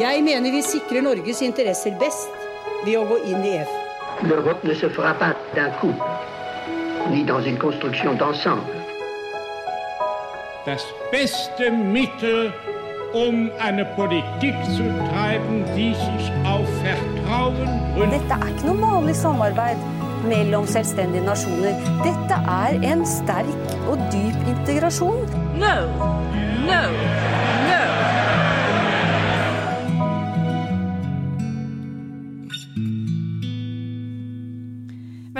Jeg mener vi sikrer Norges interesser best ved å gå inn i EF. L'Europe ne se fera pas d'un coup, ni dans une construction d'ensemble. Das beste Mittel, um eine Politik zu treiben, die sich auf Vertrauen gründet. Dette er ikke noe vanlig samarbeid mellom selvstendige nasjoner. Dette er en sterk og dyp integrasjon. No, no, no.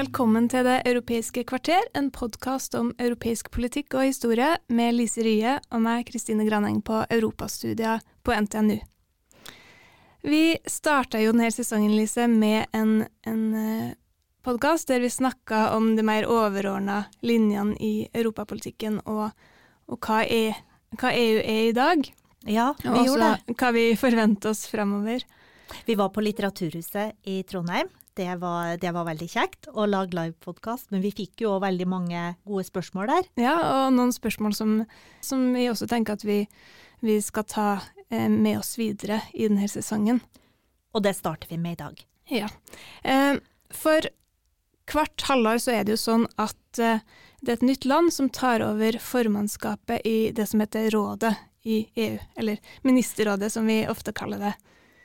Velkommen til Det europeiske kvarter, en podkast om europeisk politikk og historie med Lise Rye og meg, Kristine Graneng, på europastudier på NTNU. Vi starta jo denne sesongen, Lise, med en, en uh, podkast der vi snakka om de mer overordna linjene i europapolitikken og, og hva, er, hva, EU er i dag. Ja, vi og gjorde også hva vi forventer oss framover. Vi var på Litteraturhuset i Trondheim. Det var, det var veldig kjekt å lage livepodkast, men vi fikk jo veldig mange gode spørsmål der. Ja, og noen spørsmål som, som vi også tenker at vi, vi skal ta eh, med oss videre i denne sesongen. Og det starter vi med i dag. Ja. Eh, for hvert halvår så er det jo sånn at eh, det er et nytt land som tar over formannskapet i det som heter Rådet i EU, eller Ministerrådet som vi ofte kaller det.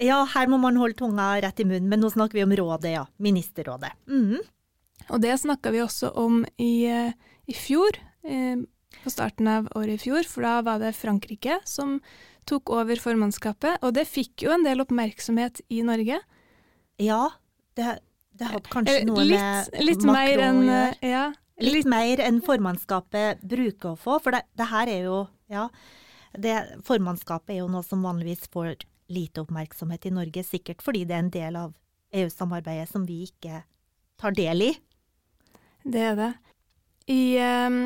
Ja, her må man holde tunga rett i munnen, men nå snakker vi om rådet, ja. Ministerrådet. Mm. Og det snakka vi også om i, eh, i fjor, eh, på starten av året i fjor, for da var det Frankrike som tok over formannskapet, og det fikk jo en del oppmerksomhet i Norge. Ja, det, det hadde kanskje Eh, noe litt, med litt Macron mer enn å eh, gjøre. ja, Litt mer enn formannskapet bruker å få, for det, det her er jo Ja, det, formannskapet er jo noe som vanligvis får lite oppmerksomhet i Norge, sikkert fordi det er en del av EU-samarbeidet som vi ikke tar del i. Det er det. I um,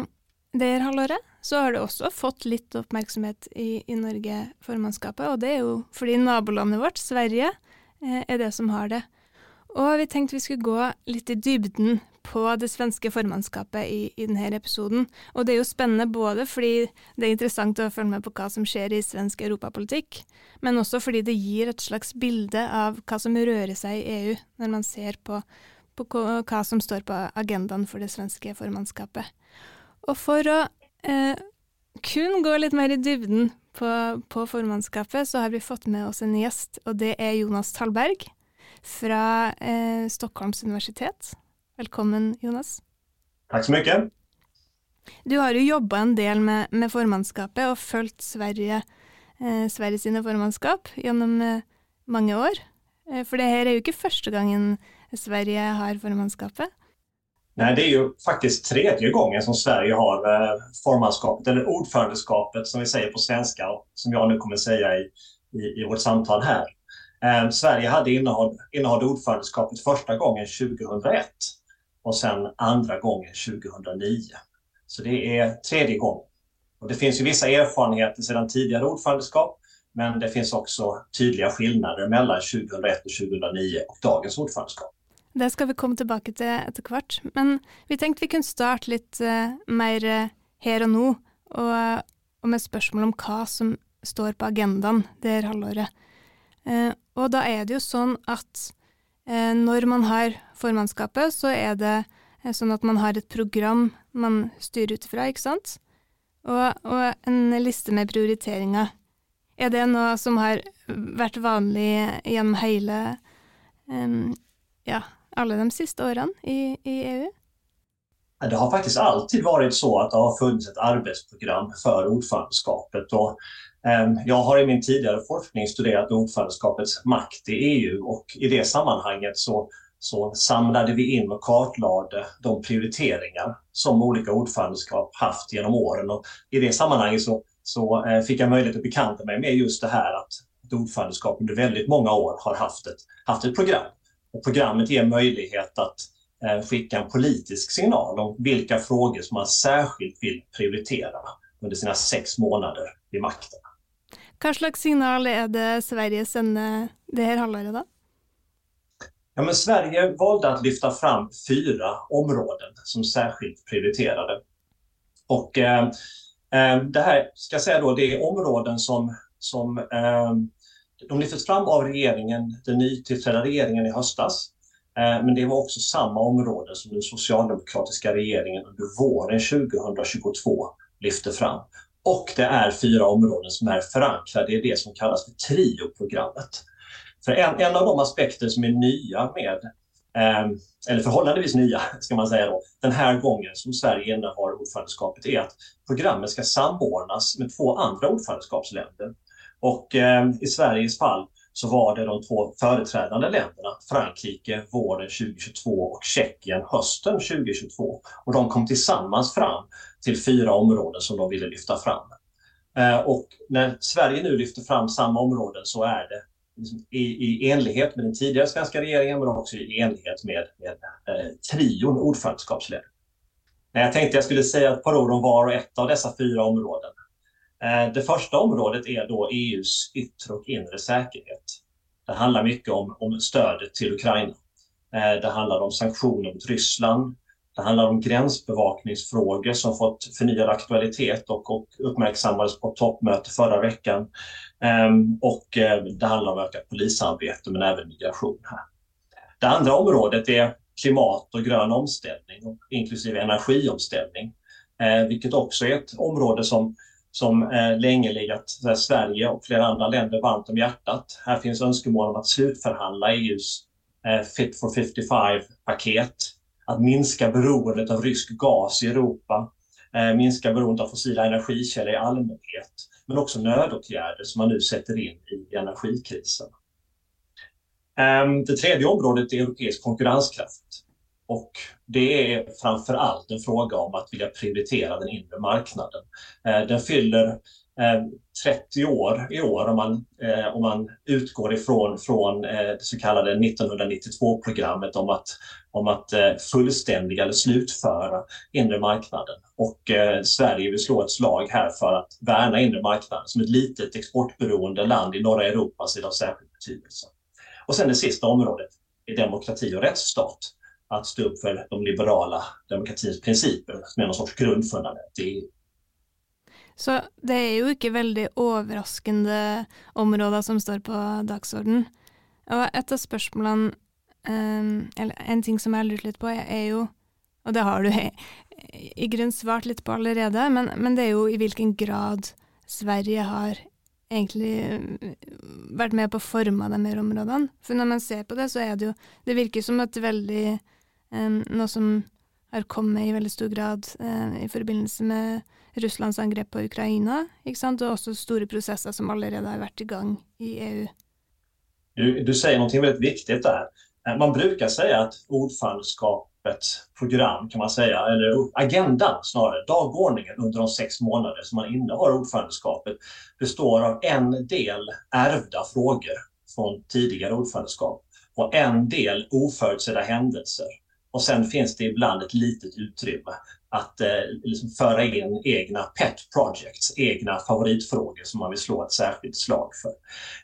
det her halvåret så har det også fått litt oppmerksomhet i, i Norge, formannskapet, og det er jo fordi nabolandet vårt, Sverige, eh, er det som har det. Og vi tenkte vi skulle gå litt i dybden på det svenske formannskapet i, i denne episoden. Og det er jo spennende både fordi det er interessant å følge med på hva som skjer i svensk europapolitikk, men også fordi det gir et slags bilde av hva som rører seg i EU, når man ser på, på hva som står på agendaen for det svenske formannskapet. Og for å eh, kun gå litt mer i dybden på, på formannskapet, så har vi fått med oss en gjest, og det er Jonas Tallberg fra eh, Stockholms universitet. Velkommen, Jonas. Tack så mycket. Du har jo jobba en del med, med formannskapet og fulgt Sverige, eh, Sverige sine formannskap gjennom eh, mange år. Eh, for det her er jo ikke første gangen Sverige har formannskapet. Nej, det är ju faktiskt tredje gången som Sverige har eh, formannskapet, eller ordförandeskapet som vi säger på svenska, och som jag nu kommer säga i, i, i vårt samtal här. Eh, Sverige hade innehad, innehade ordförandeskapet första gången 2001 och sen andra gången 2009. Så det är tredje gången. Och det finns ju vissa erfarenheter sedan tidigare ordförandeskap, men det finns också tydliga skillnader mellan 2001 och 2009 och dagens ordförandeskap. Det ska vi komma tillbaka till etter hvert. Men vi tänkte vi kunde starte lite eh, mer eh, här och nu och, och med spørsmål om hva som står på agendaen det her halvåret. Eh, og da er det jo sånn at eh, når man har formannskapet, så er det eh, sånn at man har et program man styrer ut fra, ikke sant? Og, og en liste med prioriteringer. Er det noe som har vært vanlig gjennom hele eh, ja, alle de siste årene i, i EU? Det har faktiskt alltid varit så att det har funnits ett arbetsprogram för ordförandeskapet. Och, Ehm, jag har i min tidigare forskning studerat ordförandeskapets makt i EU och i det sammanhanget så, så samlade vi in och kartlade de prioriteringar som olika ordförandeskap haft genom åren. Och I det sammanhanget så, så eh, fick jag möjlighet att bekanta mig med just det här att ett ordförandeskap under väldigt många år har haft ett, haft ett program. Och programmet ger möjlighet att eh, skicka en politisk signal om vilka frågor som man särskilt vill prioritera under sina sex månader vid makten. Hva slags signal er det Sverige sender det her halvåret, da? Ja, men Sverige valde att lyfta fram fyra områden som särskilt prioriterade. Och eh, eh det här ska säga då, det är områden som, som eh, de lyftes fram av regeringen, den nytillträdda regeringen i höstas. Eh, men det var också samma områden som den socialdemokratiska regeringen under våren 2022 lyfte fram. Och det är fyra områden som är förankrade i det som kallas för TRIO-programmet. För en, en av de aspekter som är nya med, eh, eller förhållandevis nya ska man säga då, den här gången som Sverige innehar ordförandeskapet är att programmet ska samordnas med två andra ordförandeskapsländer. Och eh, i Sveriges fall så var det de två företrädande länderna, Frankrike våren 2022 och Tjeckien hösten 2022. Och de kom tillsammans fram till fyra områden som de ville lyfta fram. Eh, och när Sverige nu lyfter fram samma områden så är det liksom i, i enlighet med den tidigare svenska regeringen men också i enlighet med, med eh, trion ordförandeskapsledare. Jag tänkte jag skulle säga ett par ord om var och ett av dessa fyra områden. Eh, det första området är då EUs yttre och inre säkerhet. Det handlar mycket om, om stödet till Ukraina. Eh, det handlar om sanktioner mot Ryssland. Det handlar om gränsbevakningsfrågor som fått förnyad aktualitet och, och uppmärksammades på toppmöte förra veckan. Ehm, och eh, det handlar om ökat polisarbete men även migration. här. Det andra området är klimat och grön omställning, inklusive energiomställning. Vilket också är ett område som som eh, länge legat Sverige och flera andra länder varmt om hjärtat. Här finns önskemål om att slutförhandla EUs eh, Fit for 55-paket, att minska beroendet av rysk gas i Europa, eh, minska beroendet av fossila energikällor i allmänhet, men också nödåtgärder som man nu sätter in i energikrisen. Ehm, det tredje området är europeisk konkurrenskraft. Och det är framför allt en fråga om att vilja prioritera den inre marknaden. Eh, den fyller eh, 30 år i år om man, eh, om man utgår ifrån från det så kallade 1992-programmet om att, om att fullständiga eller slutföra inre marknaden. Och Sverige vill slå ett slag här för att värna inre marknaden. Som ett litet exportberoende land i norra Europa så är det av särskild betydelse. Och sen det sista området är demokrati och rättsstat att stå upp för de liberala demokratins principer som är någon sorts grundfundament i EU. Så det är ju inte väldigt överraskande områden som står på dagsorden. Och ett av spörsmålen, ehm, eller en ting som jag har lite på, är ju och det har du i grund svart lite på allerede, men, men det är ju i vilken grad Sverige har egentligen eh, varit med på å forme de her områdene. For når man ser på det, så är det ju, Det virker som ett väldigt Ehm, noe som har kommet i veldig stor grad eh, i forbindelse med Russlands angrep på Ukraina, ikke sant? og også store prosesser som allerede har vært i gang i EU. Du, du säger något väldigt viktigt där. Eh, man brukar säga att ordförandeskapets program, kan man säga, eller agendan snarare, dagordningen under de sex månader som man innehar ordförandeskapet, består av en del ärvda frågor från tidigare ordförandeskap och en del oförutsedda händelser och sen finns det ibland ett litet utrymme att eh, liksom föra in egna pet projects, egna favoritfrågor som man vill slå ett särskilt slag för.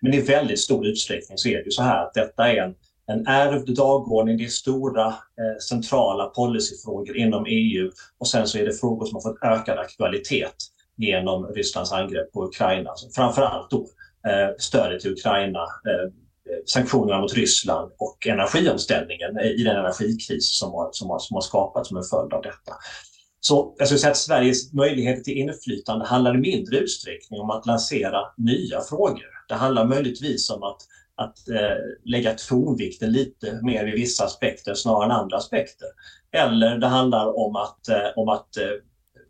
Men i väldigt stor utsträckning så är det ju så här att detta är en, en ärvd dagordning. Det är stora eh, centrala policyfrågor inom EU och sen så är det frågor som har fått ökad aktualitet genom Rysslands angrepp på Ukraina. Alltså framförallt då eh, stödet till Ukraina eh, sanktionerna mot Ryssland och energiomställningen i den energikris som har, som har, som har skapats som en följd av detta. Så jag skulle säga att Sveriges möjligheter till inflytande handlar i mindre utsträckning om att lansera nya frågor. Det handlar möjligtvis om att, att eh, lägga tonvikten lite mer i vissa aspekter snarare än andra aspekter. Eller det handlar om att, eh, om att eh,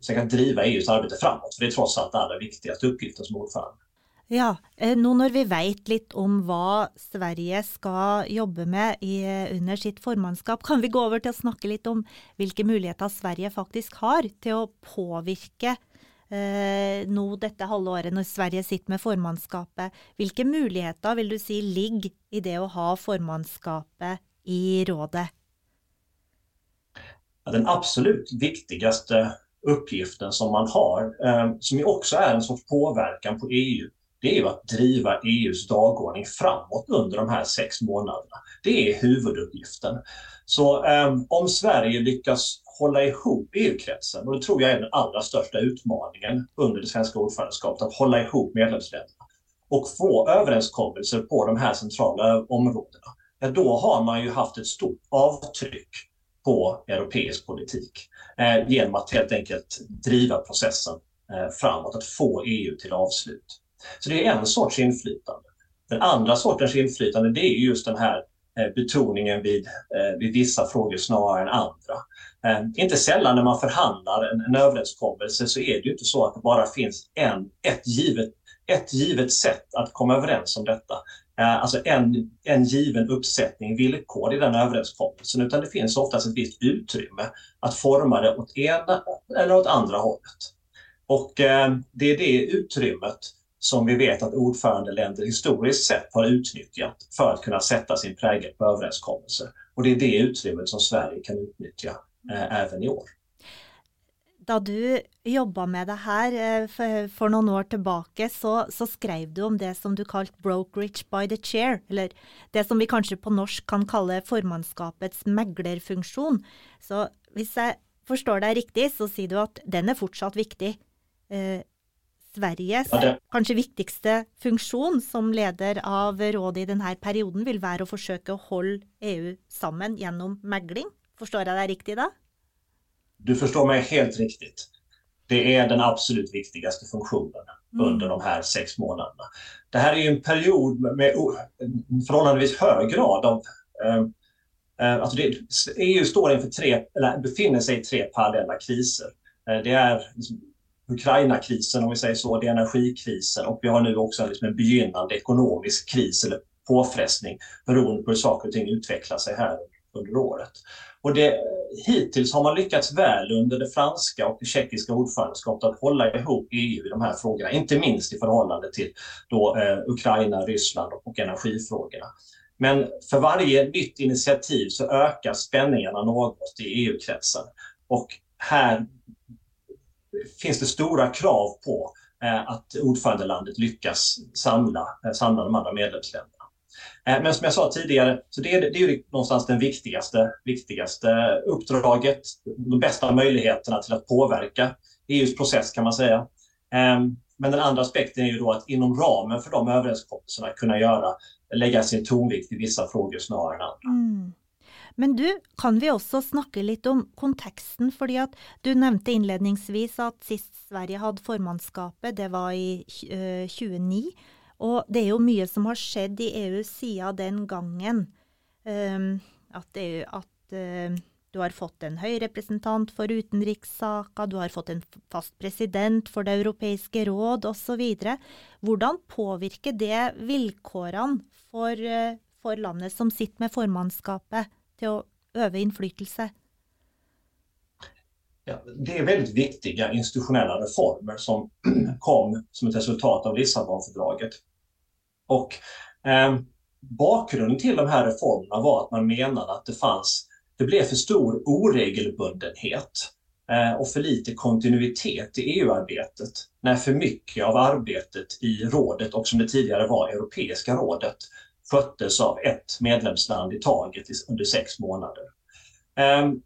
försöka driva EUs arbete framåt, för det är trots allt den allra viktigaste uppgiften som ordförande. Ja, eh, nå når vi vet litt om hva Sverige skal jobbe med i, under sitt formannskap, kan vi gå over til å snakke litt om hvilke muligheter Sverige faktisk har til å påvirke eh, nå dette halve året når Sverige sitter med formannskapet. Hvilke muligheter vil du si ligger i det å ha formannskapet i rådet? Den absolut viktigaste uppgiften som man har, eh, som ju också är en sorts påverkan på EU, det är ju att driva EUs dagordning framåt under de här sex månaderna. Det är huvuduppgiften. Så um, om Sverige lyckas hålla ihop EU-kretsen, och det tror jag är den allra största utmaningen under det svenska ordförandeskapet, att hålla ihop medlemsländerna. och få överenskommelser på de här centrala områdena, ja, då har man ju haft ett stort avtryck på europeisk politik eh, genom att helt enkelt driva processen eh, framåt, att få EU till avslut. Så det är en sorts inflytande. Den andra sortens inflytande det är just den här eh, betoningen vid, eh, vid vissa frågor snarare än andra. Eh, inte sällan när man förhandlar en, en överenskommelse så är det ju inte så att det bara finns en, ett, givet, ett givet sätt att komma överens om detta. Alltså en, en given uppsättning villkor i den överenskommelsen utan det finns oftast ett visst utrymme att forma det åt ena eller åt andra hållet. Och det är det utrymmet som vi vet att ordförandeländer historiskt sett har utnyttjat för att kunna sätta sin prägel på överenskommelser. Och det är det utrymmet som Sverige kan utnyttja eh, även i år. Då du jobbade med det här eh, för, för några år tillbaka så, så skrev du om det som du kallat brokerage by the chair, eller det som vi kanske på norsk kan kalla formannskapets mäglerfunktion. Så om jag förstår dig riktigt så säger du att den är fortsatt viktig. Eh, Sveriges kanske viktigaste funktion som ledare av rådet i den här perioden vill vara att försöka hålla EU samman genom mägling. Förstår jag det riktigt då? Du förstår mig helt riktigt. Det är den absolut viktigaste funktionen mm. under de här sex månaderna. Det här är en period med förhållandevis hög grad av eh, eh, Alltså det, EU står inför tre, eller befinner sig i tre parallella kriser. Eh, det är liksom Ukraina-krisen, om vi säger så, det är energikrisen och vi har nu också liksom en begynnande ekonomisk kris eller påfrestning beroende på hur saker och ting utvecklar sig här under året. Och det, hittills har man lyckats väl under det franska och det tjeckiska ordförandeskapet att hålla ihop EU i de här frågorna, inte minst i förhållande till då, eh, Ukraina, Ryssland och energifrågorna. Men för varje nytt initiativ så ökar spänningarna något i EU-kretsen. Och här finns det stora krav på eh, att ordförandelandet lyckas samla, eh, samla de andra medlemsländerna. Eh, men som jag sa tidigare, så det är, det är någonstans det viktigaste, viktigaste uppdraget, de bästa möjligheterna till att påverka EUs process kan man säga. Ehm, men den andra aspekten är ju då att inom ramen för de överenskommelserna kunna göra, lägga sin tonvikt i vissa frågor snarare än andra. Mm. Men du, kan vi också snacka lite om kontexten? För att du nämnde inledningsvis att sist Sverige hade formannskapet, det var i 2009. Eh, och det är ju mycket som har skett i EU sedan den gången. Um, ehm, att EU, att uh, du har fått en hög representant för utrikessaker, du har fått en fast president för det europeiska råd och så vidare. Hur påverkar det villkoren för, uh, eh, för landet som sitter med formannskapet? Till att öva inflytelse? Ja, det är väldigt viktiga institutionella reformer som kom som ett resultat av Lissabonfördraget. Och eh, bakgrunden till de här reformerna var att man menade att det fanns, det blev för stor oregelbundenhet eh, och för lite kontinuitet i EU-arbetet när för mycket av arbetet i rådet och som det tidigare var Europeiska rådet sköttes av ett medlemsland i taget under sex månader. Ehm,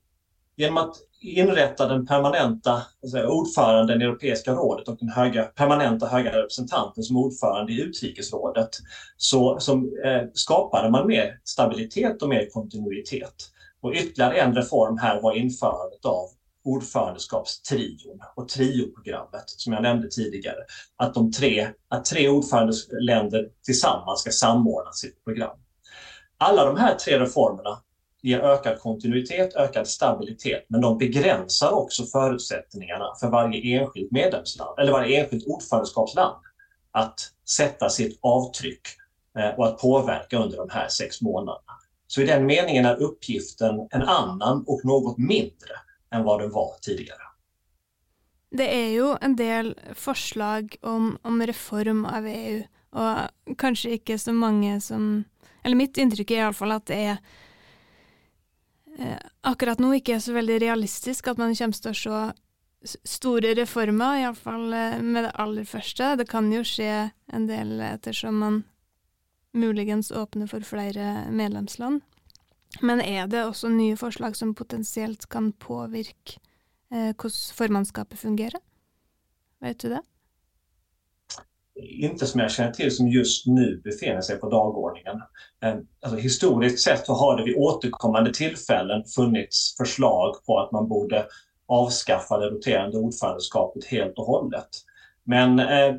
genom att inrätta den permanenta alltså ordföranden i Europeiska rådet och den höga, permanenta höga representanten som ordförande i utrikesrådet så som, eh, skapade man mer stabilitet och mer kontinuitet. Och ytterligare en reform här var införandet av ordförandeskapstrion och trioprogrammet som jag nämnde tidigare. Att, de tre, att tre ordförandeländer tillsammans ska samordna sitt program. Alla de här tre reformerna ger ökad kontinuitet, ökad stabilitet, men de begränsar också förutsättningarna för varje enskilt medlemsland, eller varje enskilt ordförandeskapsland att sätta sitt avtryck eh, och att påverka under de här sex månaderna. Så i den meningen är uppgiften en annan och något mindre än vad det var tidigare. Det är ju en del förslag om, om reform av EU och kanske inte så många som, eller mitt intryck är i alla fall att det är eh, akkurat nu inte är så väldigt realistiskt att man kommer så stora reformer, i alla fall eh, med det allra första. Det kan ju ske en del eftersom man möjligen öppnar för flera medlemsland. Men är det också nya förslag som potentiellt kan påverka eh, hur formannskapet fungerar? Vet du det? inte som jag känner till som just nu befinner sig på dagordningen. Eh, alltså, historiskt sett så har det vid återkommande tillfällen funnits förslag på att man borde avskaffa det roterande ordförandeskapet helt och hållet. Men eh,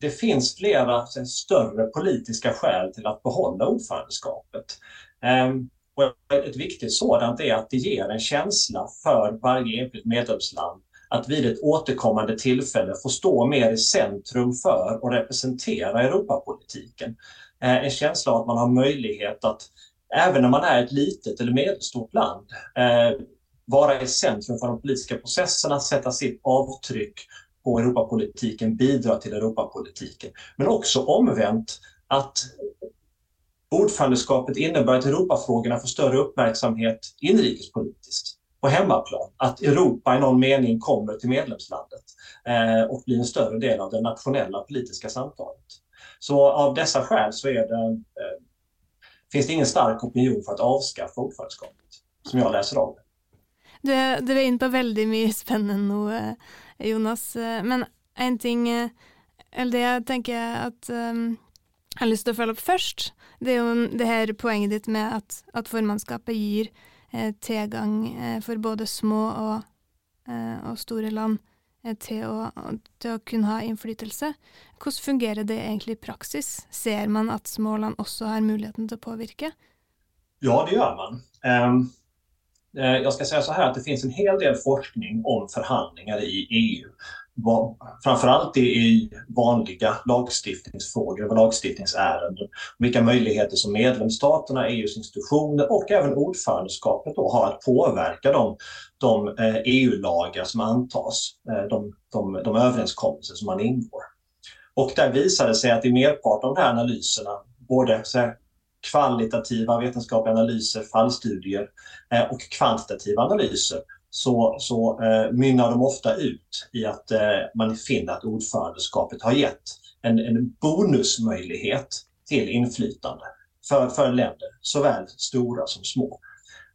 det finns flera större politiska skäl till att behålla ordförandeskapet. Eh, och ett viktigt sådant är att det ger en känsla för varje enskilt medlemsland att vid ett återkommande tillfälle få stå mer i centrum för och representera Europapolitiken. Eh, en känsla av att man har möjlighet att, även när man är ett litet eller medelstort land, eh, vara i centrum för de politiska processerna, sätta sitt avtryck på Europapolitiken, bidra till Europapolitiken. Men också omvänt att ordförandeskapet innebär att Europafrågorna får större uppmärksamhet inrikespolitiskt på hemmaplan. Att Europa i någon mening kommer till medlemslandet eh, och blir en större del av det nationella politiska samtalet. Så av dessa skäl så är det, eh, finns det ingen stark opinion för att avskaffa ordförandeskapet, som jag läser av det. Du, du är inne på väldigt mycket spännande nu, eh, Jonas. Eh, men en ting, eh, eller det jag tänker att um, jag lyst til å følge upp först, det er jo det här poenget ditt med att, at formannskapet ger eh, tilgang eh, for både små og, eh, og store land eh, til å, til, å, kunne ha innflytelse. Hvordan fungerer det egentlig i praksis? Ser man at små land også har muligheten til att påverka? Ja, det gör man. Um, jag ska säga så här att det finns en hel del forskning om förhandlingar i EU framförallt i vanliga lagstiftningsfrågor och lagstiftningsärenden. Vilka möjligheter som medlemsstaterna, EUs institutioner och även ordförandeskapet då har att påverka de, de eh, e EU-lagar som antas, eh, de, de, de överenskommelser som man ingår. Och där visade det sig att i merparten av de här analyserna, både så här, kvalitativa vetenskapliga analyser, fallstudier eh, och kvantitativa analyser, så, så eh, mynnar de ofta ut i att eh, man finner att ordförandeskapet har gett en, en bonusmöjlighet till inflytande för, för länder, såväl stora som små.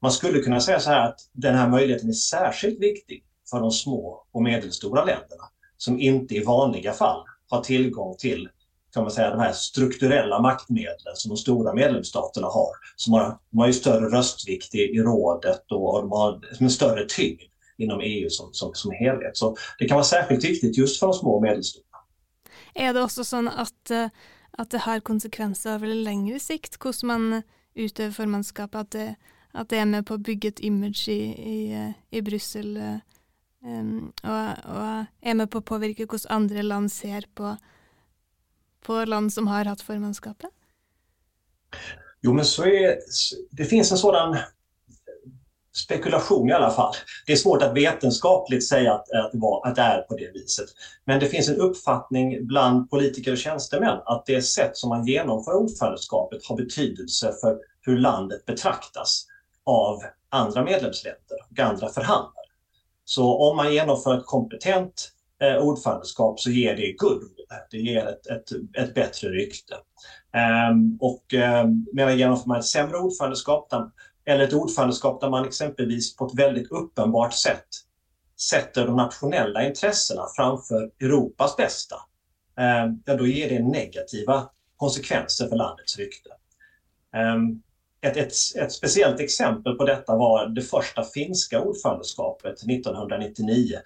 Man skulle kunna säga så här att den här möjligheten är särskilt viktig för de små och medelstora länderna som inte i vanliga fall har tillgång till kan man säga, de här strukturella maktmedlen som de stora medlemsstaterna har. Som har, de har ju större röstvikt i, i rådet och de har en större tyngd inom EU som, som, som helhet. Så det kan vara särskilt viktigt just för de små och medelstora. Är det också så att, eh, att det har konsekvenser över längre sikt hur man utövar förmanskap, Att det, att det är med på att bygga ett image i, i, i Bryssel um, och, och är med på att påverka hur andra land ser på på land som har haft formannskapet? Jo, men så är, det finns en sådan spekulation i alla fall. Det är svårt att vetenskapligt säga att, att, det var, att det är på det viset. Men det finns en uppfattning bland politiker och tjänstemän att det sätt som man genomför ordförandeskapet har betydelse för hur landet betraktas av andra medlemsländer och andra förhandlare. Så om man genomför ett kompetent eh, ordförandeskap så ger det goodwill det ger ett, ett, ett bättre rykte. Um, och ehm, um, medan genomför man ett sämre ordförandeskap där, eller ett ordförandeskap där man exempelvis på ett väldigt uppenbart sätt sätter de nationella intressena framför Europas bästa, um, ja då ger det negativa konsekvenser för landets rykte. Um, ett, ett, ett, speciellt exempel på detta var det första finska ordförandeskapet 1999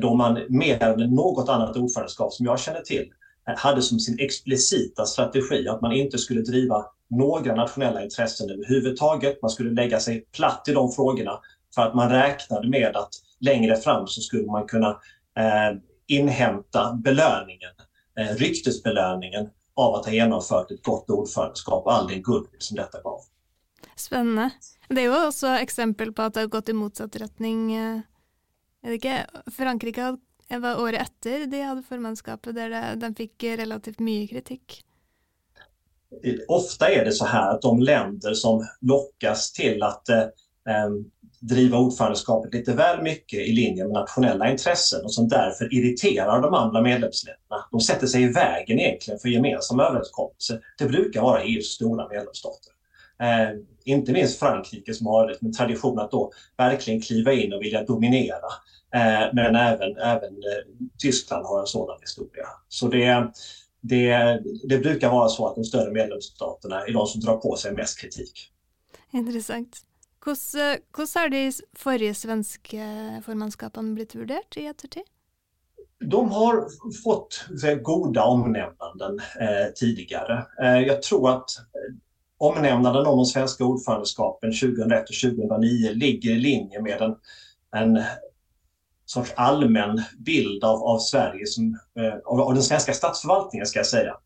då man mer än något annat ordförandeskap som jag känner till hade som sin explicita strategi att man inte skulle driva några nationella intressen överhuvudtaget. Man skulle lägga sig platt i de frågorna för att man räknade med att längre fram så skulle man kunna eh, inhämta belöningen, eh, ryktesbelöningen av att ha genomfört ett gott ordförandeskap och all den goodwill som detta gav. Spännande. Det är ju också exempel på att det har gått i motsatt riktning. Eh, det? Frankrike var året efter de hade formannskapet där de fick relativt mycket kritik. Ofta är det så här att de länder som lockas till att eh, driva ordförandeskapet lite väl mycket i linje med nationella intressen och som därför irriterar de andra medlemsländerna. De sätter sig i vägen egentligen för gemensamma överenskommelser. Det brukar vara EUs stora medlemsstater. Eh, inte minst Frankrike som har en tradition att då verkligen kliva in och vilja dominera. Eh, men även, även eh, Tyskland har en sådan historia. Så det, det, det brukar vara så att de större medlemsstaterna är de som drar på sig mest kritik. Intressant. Hvordan, hvordan har de forrige svenske formannskapene blitt vurdert i ettertid? De har fått goda omnämnanden eh, tidigare. Eh, jag tror att eh, omnämnanden om de svenska ordförandeskapen 2001 och 2009 ligger i linje med en, en sorts allmän bild av, av Sverige, som, eh, av, av den svenska statsförvaltningen ska jag säga,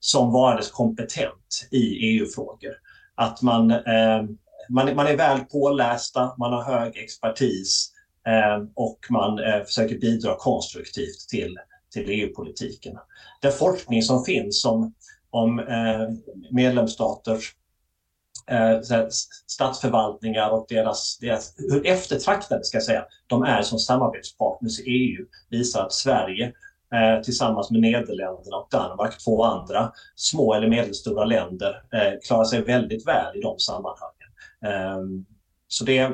som varandes kompetent i EU-frågor. Att man, eh, man, man är väl pålästa, man har hög expertis eh, och man eh, försöker bidra konstruktivt till, till EU-politiken. Den forskning som finns om, om eh, medlemsstaters eh, statsförvaltningar och deras, deras, hur eftertraktade ska jag säga, de är som samarbetspartners i EU visar att Sverige eh, tillsammans med Nederländerna och Danmark, två andra små eller medelstora länder, eh, klarar sig väldigt väl i de sammanhangen. Eh, så det,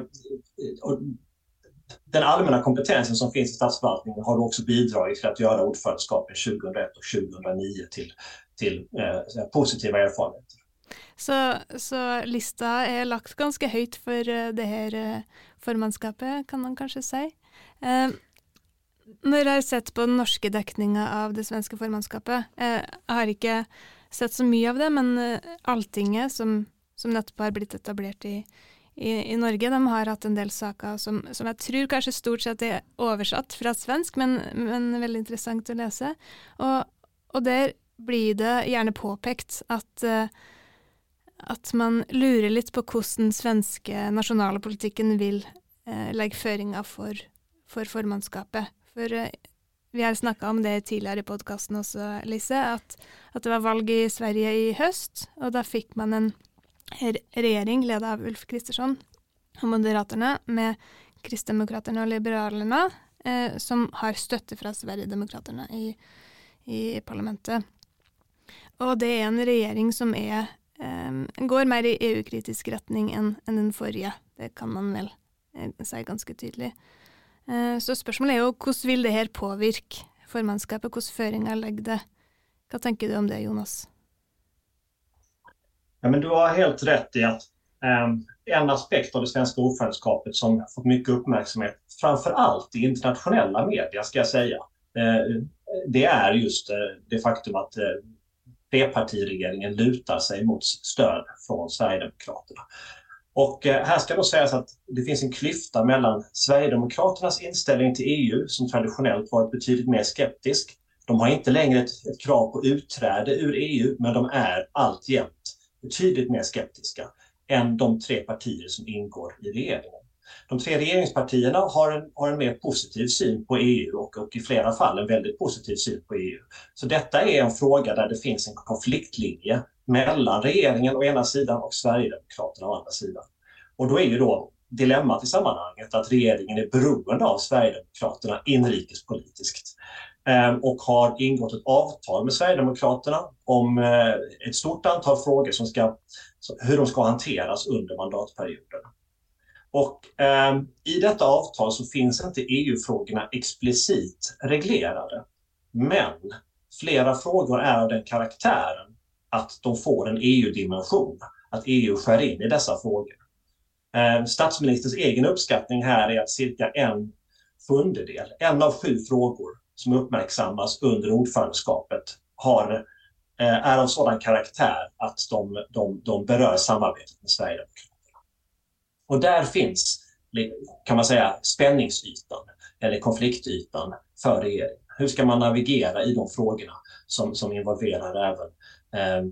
den allmänna kompetensen som finns i statsförvaltningen har också bidragit till att göra ordförandeskapet 2001 och 2009 till, till eh, positiva erfarenheter. Så, så, lista är lagt ganska högt för eh, det här eh, formannskapet, kan man kanske säga. Eh, när jag har sett på den norska täckningen av det svenska formannskapet eh, jag har inte sett så mycket av det, men eh, Alltinget, som, som nettopp har blivit etablerat i, i, i, Norge, de har haft en del saker som, som, jag tror kanske stort sett är översatt från svensk, men, men väldigt intressant att läsa. Och, och där blir det gärna påpekt att uh, eh, at man lurer litt på hvordan den svenske nasjonale politikken vil eh, legge føringer for, for, formannskapet. For eh, vi har snakka om det tidligere i podkasten også, Lise, at, at, det var valg i Sverige i høst, og da fikk man en regjering ledd av Ulf Kristersson og Moderaterna med Kristdemokraterna og Liberalerna eh, som har støtte fra Sverigedemokraterna i, i parlamentet. Og det er en regjering som er Ehm, går mer i EU-kritisk retning enn en den forrige. Det kan man vel eh, si ganske tydelig. Eh, så spørsmålet er jo hvordan vil det her påvirke formannskapet, hvilke føringer legger det? Hva tenker du om det, Jonas? Ja, men du har helt rätt i att eh, en aspekt av det svenska ordförandeskapet som fått mycket uppmärksamhet, framför allt i internationella media ska jag säga, eh, det är just eh, det faktum att eh, trepartiregeringen lutar sig mot stöd från Sverigedemokraterna. Och eh, här ska då sägas att det finns en klyfta mellan Sverigedemokraternas inställning till EU som traditionellt varit betydligt mer skeptisk. De har inte längre ett, ett krav på utträde ur EU, men de är alltjämt betydligt mer skeptiska än de tre partier som ingår i regeringen. De tre regeringspartierna har en, har en mer positiv syn på EU och, och, i flera fall en väldigt positiv syn på EU. Så detta är en fråga där det finns en konfliktlinje mellan regeringen å ena sidan och Sverigedemokraterna å andra sidan. Och då är ju då dilemmat i sammanhanget att regeringen är beroende av Sverigedemokraterna inrikespolitiskt eh, och har ingått ett avtal med Sverigedemokraterna om eh, ett stort antal frågor som ska, hur de ska hanteras under mandatperioden. Och eh, i detta avtal så finns inte EU-frågorna explicit reglerade. Men flera frågor är av den karaktären att de får en EU-dimension, att EU skär in i dessa frågor. Eh, statsministerns egen uppskattning här är att cirka en sjundedel, en av sju frågor som uppmärksammas under ordförandeskapet har, eh, är av sådan karaktär att de, de, de berör samarbetet med Sverigedemokraterna. Och där finns, kan man säga, spänningsytan eller konfliktytan för regeringen. Hur ska man navigera i de frågorna som, som involverar även eh,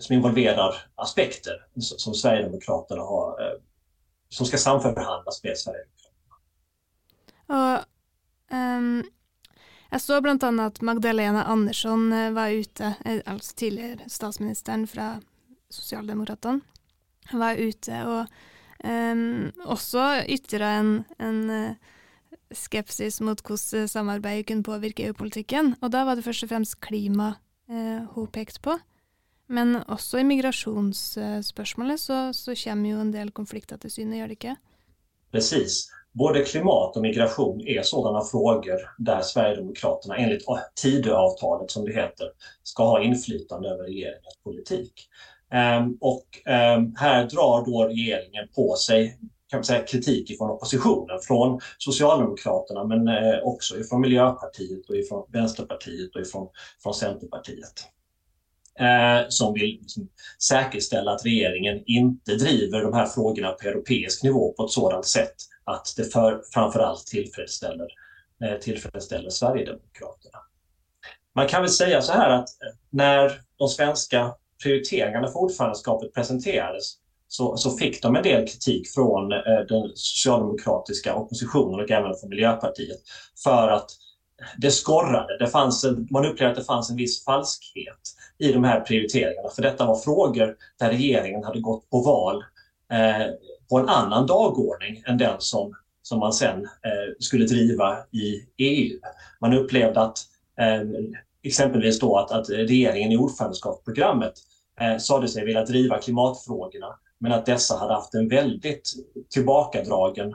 som involverar aspekter som Sverigedemokraterna har, eh, som ska samförhandlas med Sverigedemokraterna. Och, um, jag såg bland annat Magdalena Andersson eh, var ute, eh, alltså tidigare statsministern från Socialdemokraterna, var ute och Ehm, også ytra en, en uh, skepsis mot hvordan eh, samarbeidet kunne påvirke EU-politikken. Og da var det først og fremst klima uh, hun pekte på. Men også i migrationsspørsmålet så, så kommer jo en del konflikter til syne, gjør det ikke? Precis. både klimat och migration är sådana frågor där Sverigedemokraterna enligt Tidöavtalet som det heter ska ha inflytande över regeringens politik. Ehm, och ehm, här drar då regeringen på sig kan man säga, kritik från oppositionen, från Socialdemokraterna men eh, också från Miljöpartiet och ifrån Vänsterpartiet och ifrån, från Centerpartiet. Eh, som vill liksom, säkerställa att regeringen inte driver de här frågorna på europeisk nivå på ett sådant sätt att det för, framförallt tillfredsställer, eh, tillfredsställer Sverigedemokraterna. Man kan väl säga så här att eh, när de svenska prioriteringarna för ordförandeskapet presenterades så, så fick de en del kritik från eh, den socialdemokratiska oppositionen och även från Miljöpartiet för att det skorrade. Det fanns en, man upplevde att det fanns en viss falskhet i de här prioriteringarna. För detta var frågor där regeringen hade gått på val eh, på en annan dagordning än den som, som man sen eh, skulle driva i EU. Man upplevde att eh, exempelvis då att, att regeringen i ordförandeskapsprogrammet eh, sade sig vilja driva klimatfrågorna men att dessa hade haft en väldigt tillbakadragen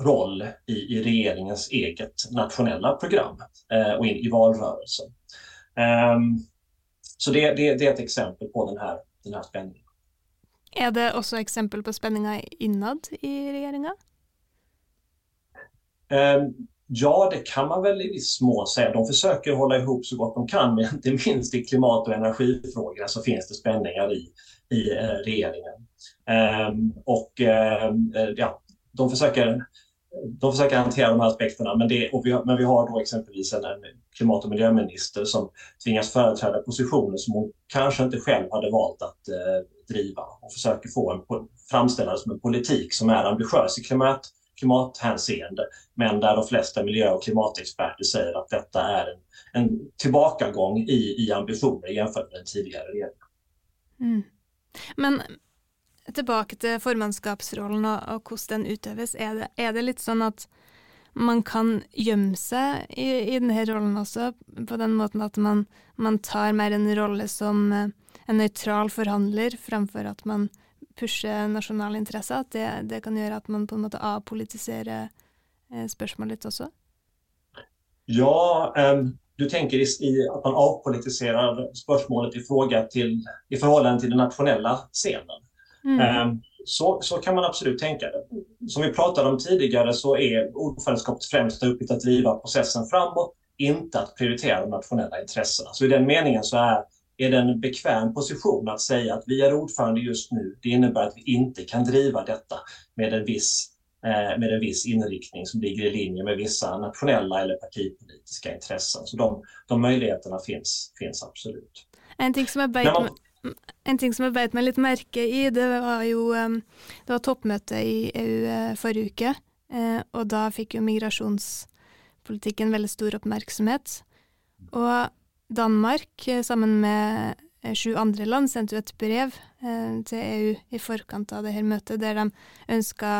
roll i, i regeringens eget nationella program eh, och in, i valrörelsen. Um, så det, det, det, är ett exempel på den här, den här spänningen. Är det också exempel på spänningar inåt i regeringen? Um, ja, det kan man väl i viss mån säga. De försöker hålla ihop så gott de kan, men inte minst i klimat och energifrågorna så finns det spänningar i, i eh, regeringen. Ehm, och um, ja, de försöker de försöker hantera de här aspekterna, men, det, och vi, har, men vi har då exempelvis en, en klimat och miljöminister som tvingas företräda positioner som hon kanske inte själv hade valt att eh, driva och försöker få en, framställa det som en politik som är ambitiös i klimat, klimathänseende, men där de flesta miljö och klimatexperter säger att detta är en, en tillbakagång i, i ambitioner jämfört med den tidigare regeringen. Mm. Men tillbaka till formannskapsrollen och hur den utövas, är det, är det, lite så att man kan gömma sig i, i här rollen också på den måten att man, man tar mer en roll som eh, en neutral förhandlare framför att man pusher nasjonale interesser? At det, det, kan gjøre at man på en måte avpolitiserer eh, spørsmålet litt også? Ja, um, du tänker i, i, att man avpolitiserar spörsmålet i fråga till, i förhållande till den nationella scenen. Mm. Ehm, så, så kan man absolut tänka det. Som vi pratade om tidigare så är ordförandeskapets främsta uppgift att driva processen framåt, inte att prioritera de nationella intressena. Så i den meningen så är, är det en bekväm position att säga att vi är ordförande just nu. Det innebär att vi inte kan driva detta med en viss, eh, med en viss inriktning som ligger i linje med vissa nationella eller partipolitiska intressen. Så de, de möjligheterna finns, finns absolut. En ting som är beit en ting som jeg beit meg litt merke i, det var jo Det var toppmøte i EU eh, forrige uke, eh, og da fikk jo migrasjonspolitikken veldig stor oppmerksomhet. Og Danmark, eh, sammen med eh, sju andre land, sendte jo et brev eh, til EU i forkant av dette møtet, der de ønska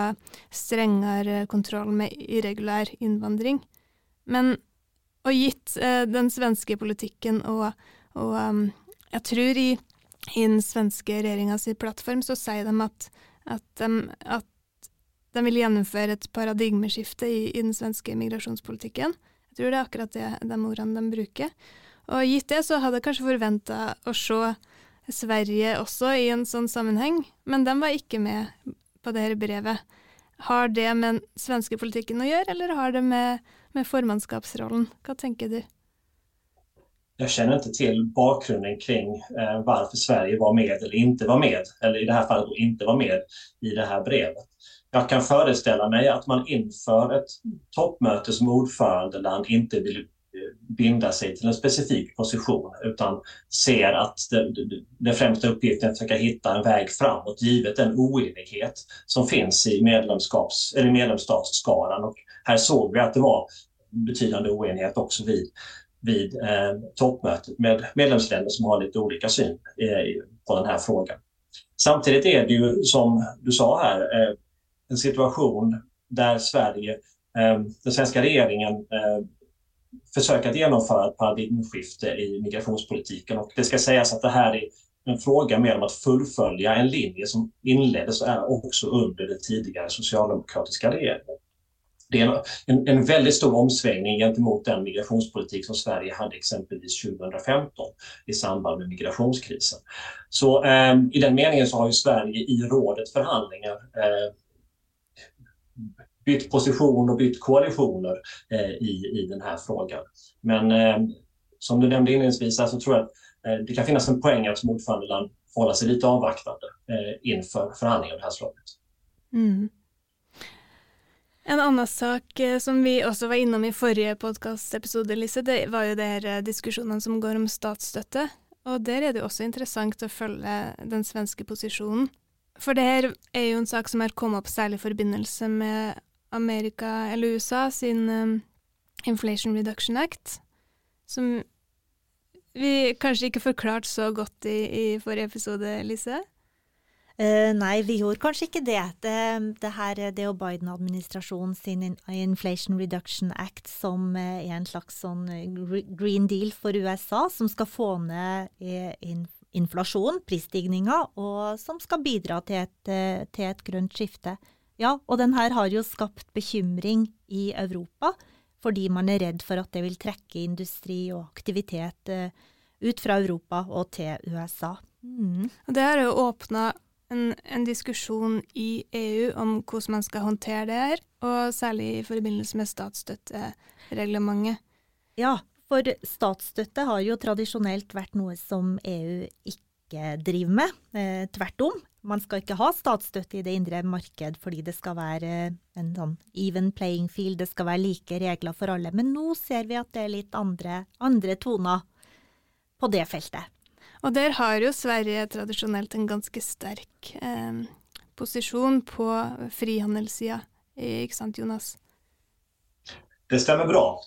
strengere kontroll med irregulær innvandring. Men og gitt den svenske politikken og, og ehm, jeg tror i i den svenske regjeringas plattform så sier de at, at, de, at de vil gjennomføre et paradigmeskifte i, i, den svenske migrasjonspolitikken. Jeg tror det er akkurat det, de ordene de bruker. Og gitt det, så hadde jeg kanskje forventa å se Sverige også i en sånn sammenheng, men de var ikke med på dette brevet. Har det med den svenske politikken å gjøre, eller har det med, med formannskapsrollen? Hva tenker du? jag känner inte till bakgrunden kring eh, varför Sverige var med eller inte var med, eller i det här fallet inte var med i det här brevet. Jag kan föreställa mig att man inför ett toppmöte som ordförandeland inte vill binda sig till en specifik position utan ser att den främsta uppgiften är att försöka hitta en väg framåt givet den oenighet som finns i medlemskaps, eller medlemsstatsskaran. Och här såg vi att det var betydande oenighet också vid vid eh, toppmötet med medlemsländer som har lite olika syn eh, på den här frågan. Samtidigt är det ju som du sa här eh, en situation där Sverige, eh, den svenska regeringen eh, försöka att genomföra ett paradigmskifte i migrationspolitiken och det ska sägas att det här är en fråga mer om att fullfölja en linje som inleddes också under den tidigare socialdemokratiska regeringen. det är en, en väldigt stor omsvängning gentemot den migrationspolitik som Sverige hade exempelvis 2015 i samband med migrationskrisen. Så eh, i den meningen så har ju Sverige i rådet förhandlingar eh, bytt position och bytt koalitioner eh, i, i den här frågan. Men eh, som du nämnde inledningsvis så tror jag att eh, det kan finnas en poäng att som ordförandeland hålla sig lite avvaktande eh, inför förhandlingar av det här slaget. Mm. En annan sak eh, som vi också var innom i förra podkastepisode, Lise, det var ju den eh, diskussionen som går om statsstøtte. Och där är det också intressant att följa den svenska positionen. För det här är ju en sak som har kommit upp särskilt i förbindelse med Amerika eller USA sin um, Inflation Reduction Act, som vi kanskje ikke forklarte så godt i, i forrige episode, Lise? Eh, uh, nei, vi gjorde kanskje ikke det. Det, det her det er jo Biden-administrasjonen sin Inflation Reduction Act som eh, är er en slags sånn eh, green deal for USA, som skal få ned in, inflasjon, prisstigninger, og som skal bidra til et, uh, til et grønt skifte. Ja, og den her har jo skapt bekymring i Europa, fordi man er redd for at det vil trekke industri og aktivitet ut fra Europa og til USA. Mm. Det har jo åpna en, en, diskusjon i EU om hvordan man skal håndtere det her, og særlig i forbindelse med statsstøttereglementet. Ja, for statsstøtte har jo tradisjonelt vært noe som EU ikke driver med. Eh, tvert om. Man skal ikke ha statsstøtte i det indre marked fordi det skal være en sånn even playing field, det skal være like regler for alle. Men nå ser vi at det er litt andre, andre toner på det feltet. Og der har jo Sverige tradisjonelt en ganske sterk eh, posisjon på frihandelssida, ikke sant Jonas? Det stämmer bra.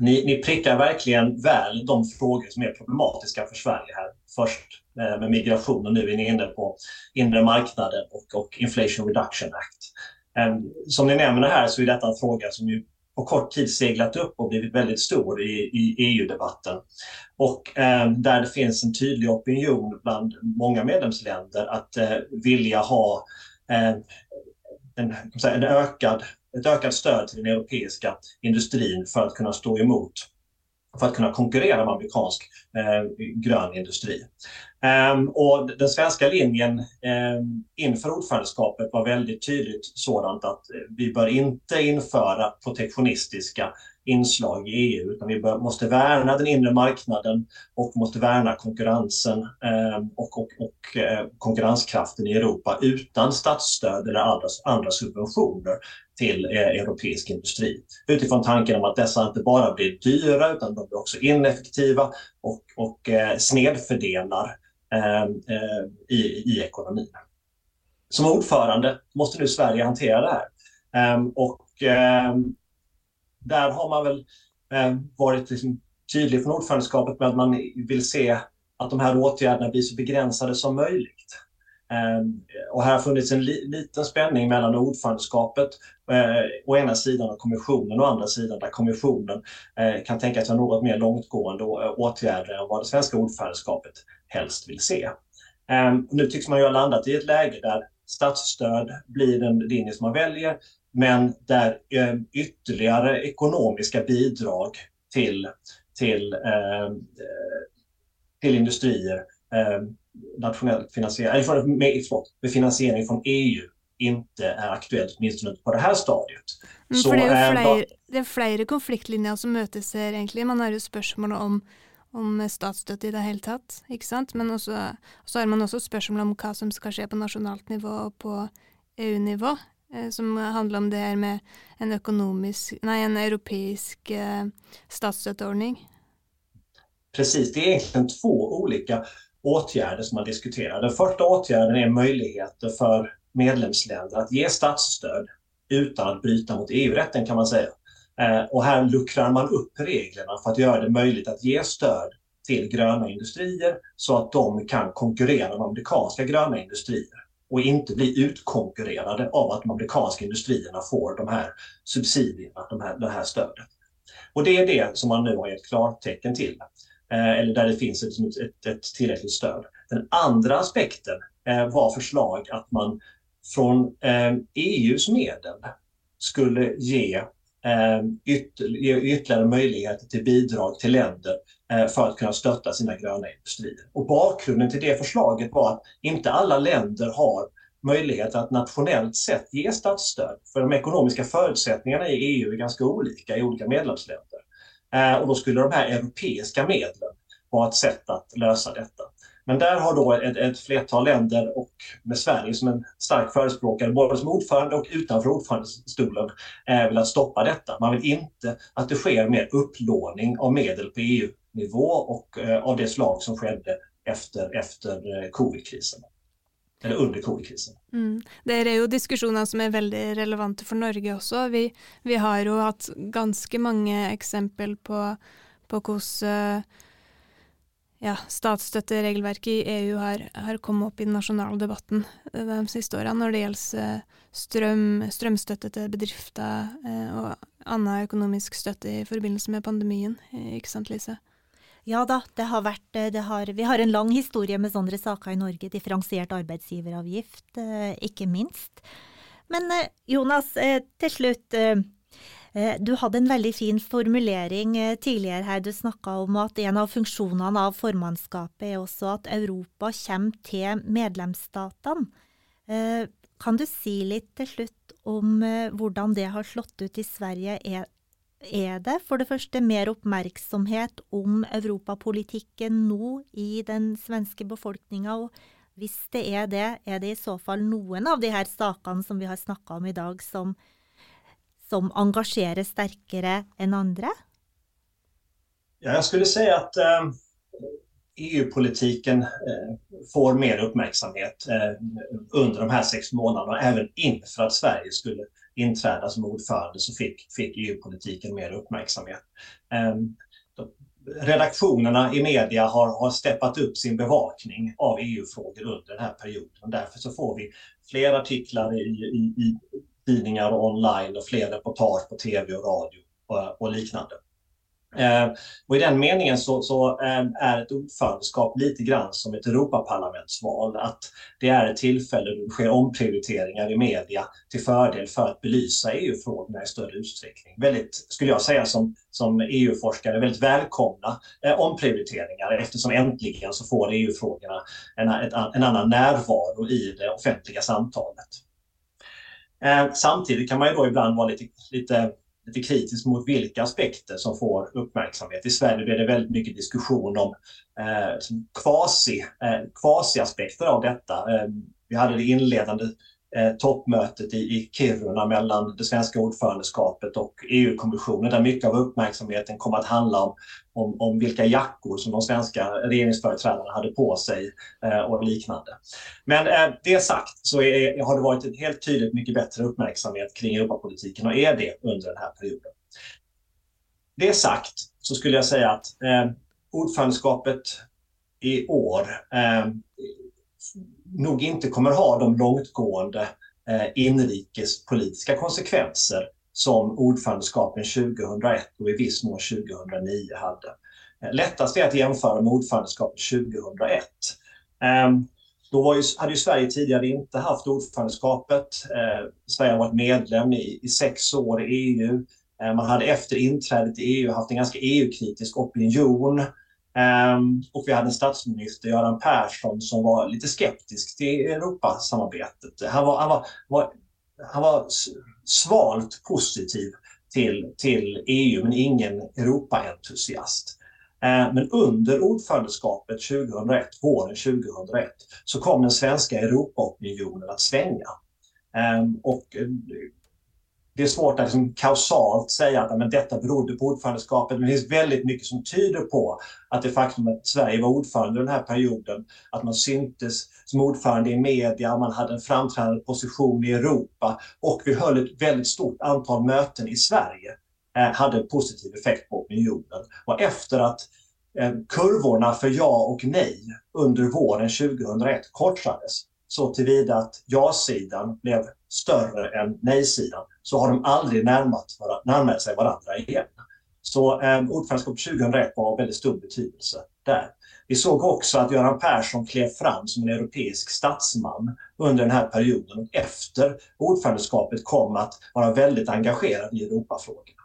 Ni, ni prickar verkligen väl de frågor som är problematiska för Sverige här. Först eh, med migration och nu är ni inne på inre marknaden och, och Inflation Reduction Act. Ehm, som ni nämner här så är detta en fråga som ju på kort tid seglat upp och blivit väldigt stor i, i EU-debatten. Och eh, där det finns en tydlig opinion bland många medlemsländer att eh, vilja ha eh, en, en ökad, ett ökat stöd till den europeiska industrin för att kunna stå emot för att kunna konkurrera med amerikansk eh, grön industri. Um, och den svenska linjen eh, inför ordförandeskapet var väldigt tydligt sådant att eh, vi bör inte införa protektionistiska inslag i EU utan vi bör, måste värna den inre marknaden och måste värna konkurrensen eh, och, och, och eh, konkurrenskraften i Europa utan statsstöd eller andra, andra subventioner till eh, europeisk industri. Utifrån tanken om att dessa inte bara blir dyra utan de blir också ineffektiva och, och eh, snedfördelar eh, i, i ekonomin. Som ordförande måste nu Sverige hantera det här. Ehm, och ehm, där har man väl ehm, varit liksom tydlig från ordförandeskapet med att man vill se att de här åtgärderna blir så begränsade som möjligt. Ehm, och här har funnits en li liten spänning mellan ordförandeskapet eh, å ena sidan och kommissionen å andra sidan där kommissionen eh, kan tänka sig något mer långtgående åtgärder än vad det svenska ordförandeskapet helst vill se. Eh, nu tycks man ju ha landat i ett läge där statsstöd blir den linje som man väljer men där eh, ytterligare ekonomiska bidrag till, till, ehm, eh, till industrier ehm, nationellt finansierad, eller med, förlåt, med finansiering från EU inte är aktuellt, åtminstone på det här stadiet. Mm, så, det, er flere, det er flere konfliktlinjer som møtes her, egentlig. Man har jo spørsmål om, om statsstøtte i det hele tatt, ikke sant. Men også, så har man også spørsmål om hva som skal skje på nasjonalt nivå og på EU-nivå. Eh, som handler om det her med en økonomisk, nei, en europeisk eh. Precis, det är egentligen två olika åtgärder som man diskuterar. Den första åtgärden är möjligheter för medlemsländer att ge statsstöd utan att bryta mot EU-rätten kan man säga. Eh, och här luckrar man upp reglerna för att göra det möjligt att ge stöd till gröna industrier så att de kan konkurrera med amerikanska gröna industrier och inte bli utkonkurrerade av att de amerikanska industrierna får de här subsidierna, de här, det här stödet. Och det är det som man nu har gett klartecken till. Eh, eller där det finns ett, ett, ett tillräckligt stöd. Den andra aspekten eh, var förslag att man från EUs eh, e medel skulle eh, ge ytterligare möjligheter till bidrag till länder eh, för att kunna stötta sina gröna industrier. Och bakgrunden till det förslaget var att inte alla länder har möjlighet att nationellt sett ge statsstöd. För de ekonomiska förutsättningarna i EU är ganska olika i olika medlemsländer. Eh, och då skulle de här europeiska medlen vara ett sätt att lösa detta. Men där har då ett, ett flertal länder och med Sverige som en stark förespråkare, både som ordförande och utanför ordförandestolen, eh, velat stoppa detta. Man vill inte att det sker mer upplåning av medel på EU-nivå och eh, av det slag som skedde efter, efter eh, covid-krisen. Eller under covid-krisen. Mm. Det är ju diskussioner som är väldigt relevanta för Norge också. Vi, vi har ju haft ganska många exempel på, på hur eh, ja, statsstøtteregelverket i EU har, har, kommet opp i den nasjonale debatten de siste årene når det gjelder eh, strøm, strømstøtte til bedrifter eh, og annen økonomisk støtte i forbindelse med pandemien. Ikke eh, sant, Lise? Ja da, det har vært, eh, det har, vi har en lang historie med sånne saker i Norge. Differensiert arbeidsgiveravgift, eh, ikke minst. Men eh, Jonas, til slutt. Du hadde en veldig fin formulering tidligere her. Du snakka om at en av funksjonene av formannskapet er også at Europa kommer til medlemsstatene. Kan du si litt til slutt om hvordan det har slått ut i Sverige? Er, er det for det første mer oppmerksomhet om europapolitikken nå i den svenske befolkninga? Og hvis det er det, er det i så fall noen av de her sakene som vi har snakka om i dag, som som engagerar starkare än andra? Ja, jag skulle säga att eh, EU-politiken eh, får mer uppmärksamhet eh, under de här sex månaderna. Även inför att Sverige skulle inträda som ordförande så fick, fick EU-politiken mer uppmärksamhet. Ehm, redaktionerna i media har, har steppat upp sin bevakning av EU-frågor under den här perioden. Därför så får vi fler artiklar i, i, i tidningar och online och fler reportage på tv och radio och, och liknande. Eh, och I den meningen så, så eh, är ett ordförandeskap lite grann som ett Europaparlamentsval. Att det är ett tillfälle då det sker omprioriteringar i media till fördel för att belysa EU-frågorna i större utsträckning. Väldigt, skulle jag säga som, som EU-forskare, väldigt välkomna eh, omprioriteringar eftersom äntligen så får EU-frågorna en, en annan närvaro i det offentliga samtalet. Eh, samtidigt kan man ju då ibland vara lite, lite, lite kritisk mot vilka aspekter som får uppmärksamhet. I Sverige blir det väldigt mycket diskussion om eh, kvasi, eh, kvasi-aspekter av detta. Eh, vi hade det inledande eh, toppmötet i, i Kiruna mellan det svenska ordförandeskapet och EU-kommissionen där mycket av uppmärksamheten kom att handla om, om, om vilka jackor som de svenska regeringsföreträdarna hade på sig eh, och liknande. Men eh, det sagt så är, har det varit en helt tydligt mycket bättre uppmärksamhet kring Europapolitiken och är det under den här perioden. Det sagt så skulle jag säga att eh, ordförandeskapet i år eh, nog inte kommer ha de långtgående eh, inrikespolitiska konsekvenser som ordförandeskapen 2001 och i viss mån 2009 hade. Eh, lättast är att jämföra med ordförandeskapet 2001. Ehm, då var ju, hade ju Sverige tidigare inte haft ordförandeskapet. Eh, Sverige har varit medlem i, i sex år i EU. Man hade efter inträdet i EU haft en ganska EU-kritisk opinion. Um, och vi hade en statsminister, Göran Persson, som var lite skeptisk till Europasamarbetet. Han var, han var, var, han var svalt positiv till, till EU, men ingen Europaentusiast. Uh, men under ordförandeskapet 2001, våren 2001, så kom den svenska Europaopinionen att svänga. Um, och eh, det är svårt att liksom kausalt säga att men detta berodde på ordförandeskapet. Men det finns väldigt mycket som tyder på att det faktum att Sverige var ordförande den här perioden, att man syntes som ordförande i media, man hade en framträdande position i Europa och vi höll ett väldigt stort antal möten i Sverige, eh, hade en positiv effekt på opinionen. Och efter att eh, kurvorna för ja och nej under våren 2001 korsades så tillvida att ja-sidan blev större än nej-sidan så har de aldrig närmat, närmat sig varandra igen. Så eh, ordförandeskapet 2001 var av väldigt stor betydelse där. Vi såg också att Göran Persson klev fram som en europeisk statsman under den här perioden och efter ordförandeskapet kom att vara väldigt engagerad i Europafrågorna.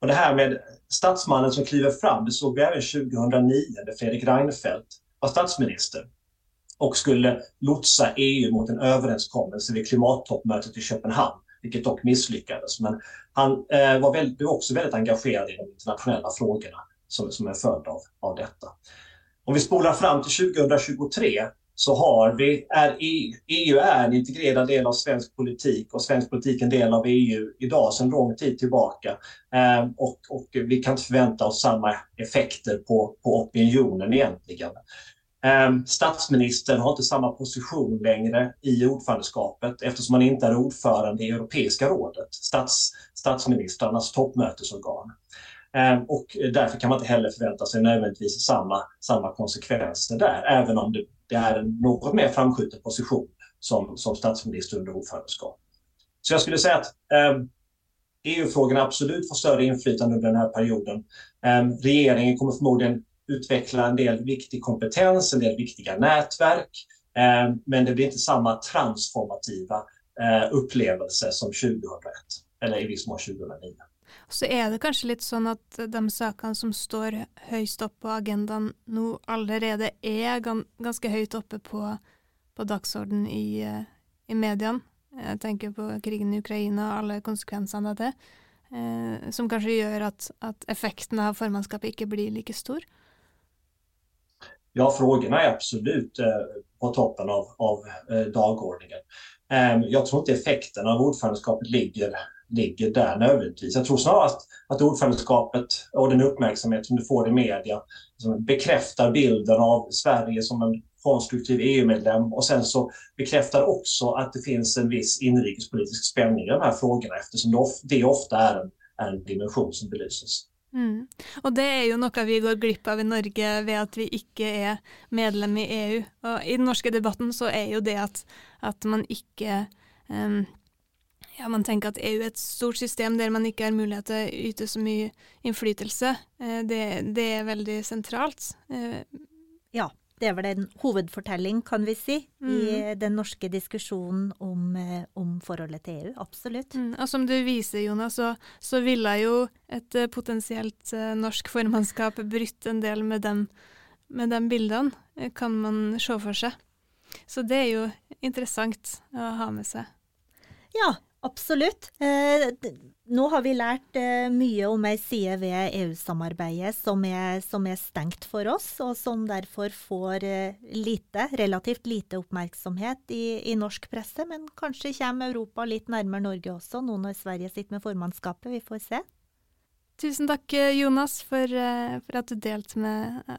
Och det här med statsmannen som kliver fram, det såg vi även 2009 när Fredrik Reinfeldt var statsminister och skulle lotsa EU mot en överenskommelse vid klimattoppmötet i Köpenhamn, vilket dock misslyckades. Men han eh, var väldigt, också väldigt engagerad i de internationella frågorna som, som en följd av, av detta. Om vi spolar fram till 2023 så har vi, är EU, EU är en integrerad del av svensk politik och svensk politik en del av EU idag sedan lång tid tillbaka. Eh, och, och, vi kan inte förvänta oss samma effekter på, på opinionen egentligen. Ehm, statsministern har inte samma position längre i ordförandeskapet eftersom han inte är ordförande i Europeiska rådet, stats, statsministrarnas toppmötesorgan. Ehm, och därför kan man inte heller förvänta sig nödvändigtvis samma, samma konsekvenser där, även om det, det är en något mer framskjuten position som, som statsminister under ordförandeskap. Så jag skulle säga att eh, EU-frågorna absolut får större inflytande under den här perioden. Eh, regeringen kommer förmodligen utveckla en del viktig kompetens, en del viktiga nätverk, eh, men det blir inte samma transformativa eh, upplevelse som 2001, eller i viss mån 2009. Så är det kanske lite så att de sakene som står högst upp på agendan nu allerede är ganska högt uppe på, på dagsorden i, eh, i medien. Jag tänker på krigen i Ukraina och alla konsekvenserna av det. Eh, som kanske gör att, att effekten av formannskapet inte blir lika stor? Ja, frågorna är absolut eh, på toppen av, av eh, dagordningen. Ehm, jag tror inte effekten av ordförandeskapet ligger ligger där nödvändigtvis. Jag tror snarast att, ordförandeskapet och den uppmärksamhet som du får i media liksom bekräftar bilden av Sverige som en konstruktiv EU-medlem och sen så bekräftar också att det finns en viss inrikespolitisk spänning i de här frågorna eftersom det, det ofta är en, är en dimension som belyses. Mm. Og det er jo noe vi går glipp av i Norge ved at vi ikke er medlem i EU. Og I den norske debatten så er jo det at, at man ikke um, ja, man tenker at EU er et stort system der man ikke har mulighet til å yte så mye innflytelse. Eh, det, det er veldig sentralt. Eh, ja, det er vel en hovedfortelling, kan vi si, mm. i den norske diskusjonen om, eh, om forholdet til EU. Absolutt. Mm. Og som du viser, Jonas, så, så ville jo et potensielt norsk formannskap brytt en del med de, med de bildene, kan man se for seg. Så det er jo interessant å ha med seg. Ja, Absolutt. Eh, nå har vi lært eh, mye om ei side ved EU-samarbeidet som, som, er stengt for oss, og som derfor får eh, lite, relativt lite oppmerksomhet i, i, norsk presse. Men kanskje kommer Europa litt nærmere Norge også, nå når Sverige sitter med formannskapet. Vi får se. Tusen takk, eh, Jonas, for, eh, for at du delte, med,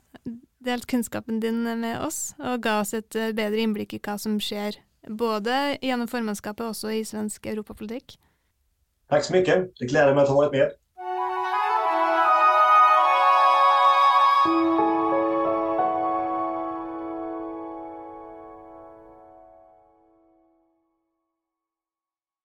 delt kunnskapen din med oss, og ga oss et bedre innblikk i hva som skjer både genom formannskapet och også i svensk Europapolitik. Tack så mycket. Det gläder mig att ha varit med.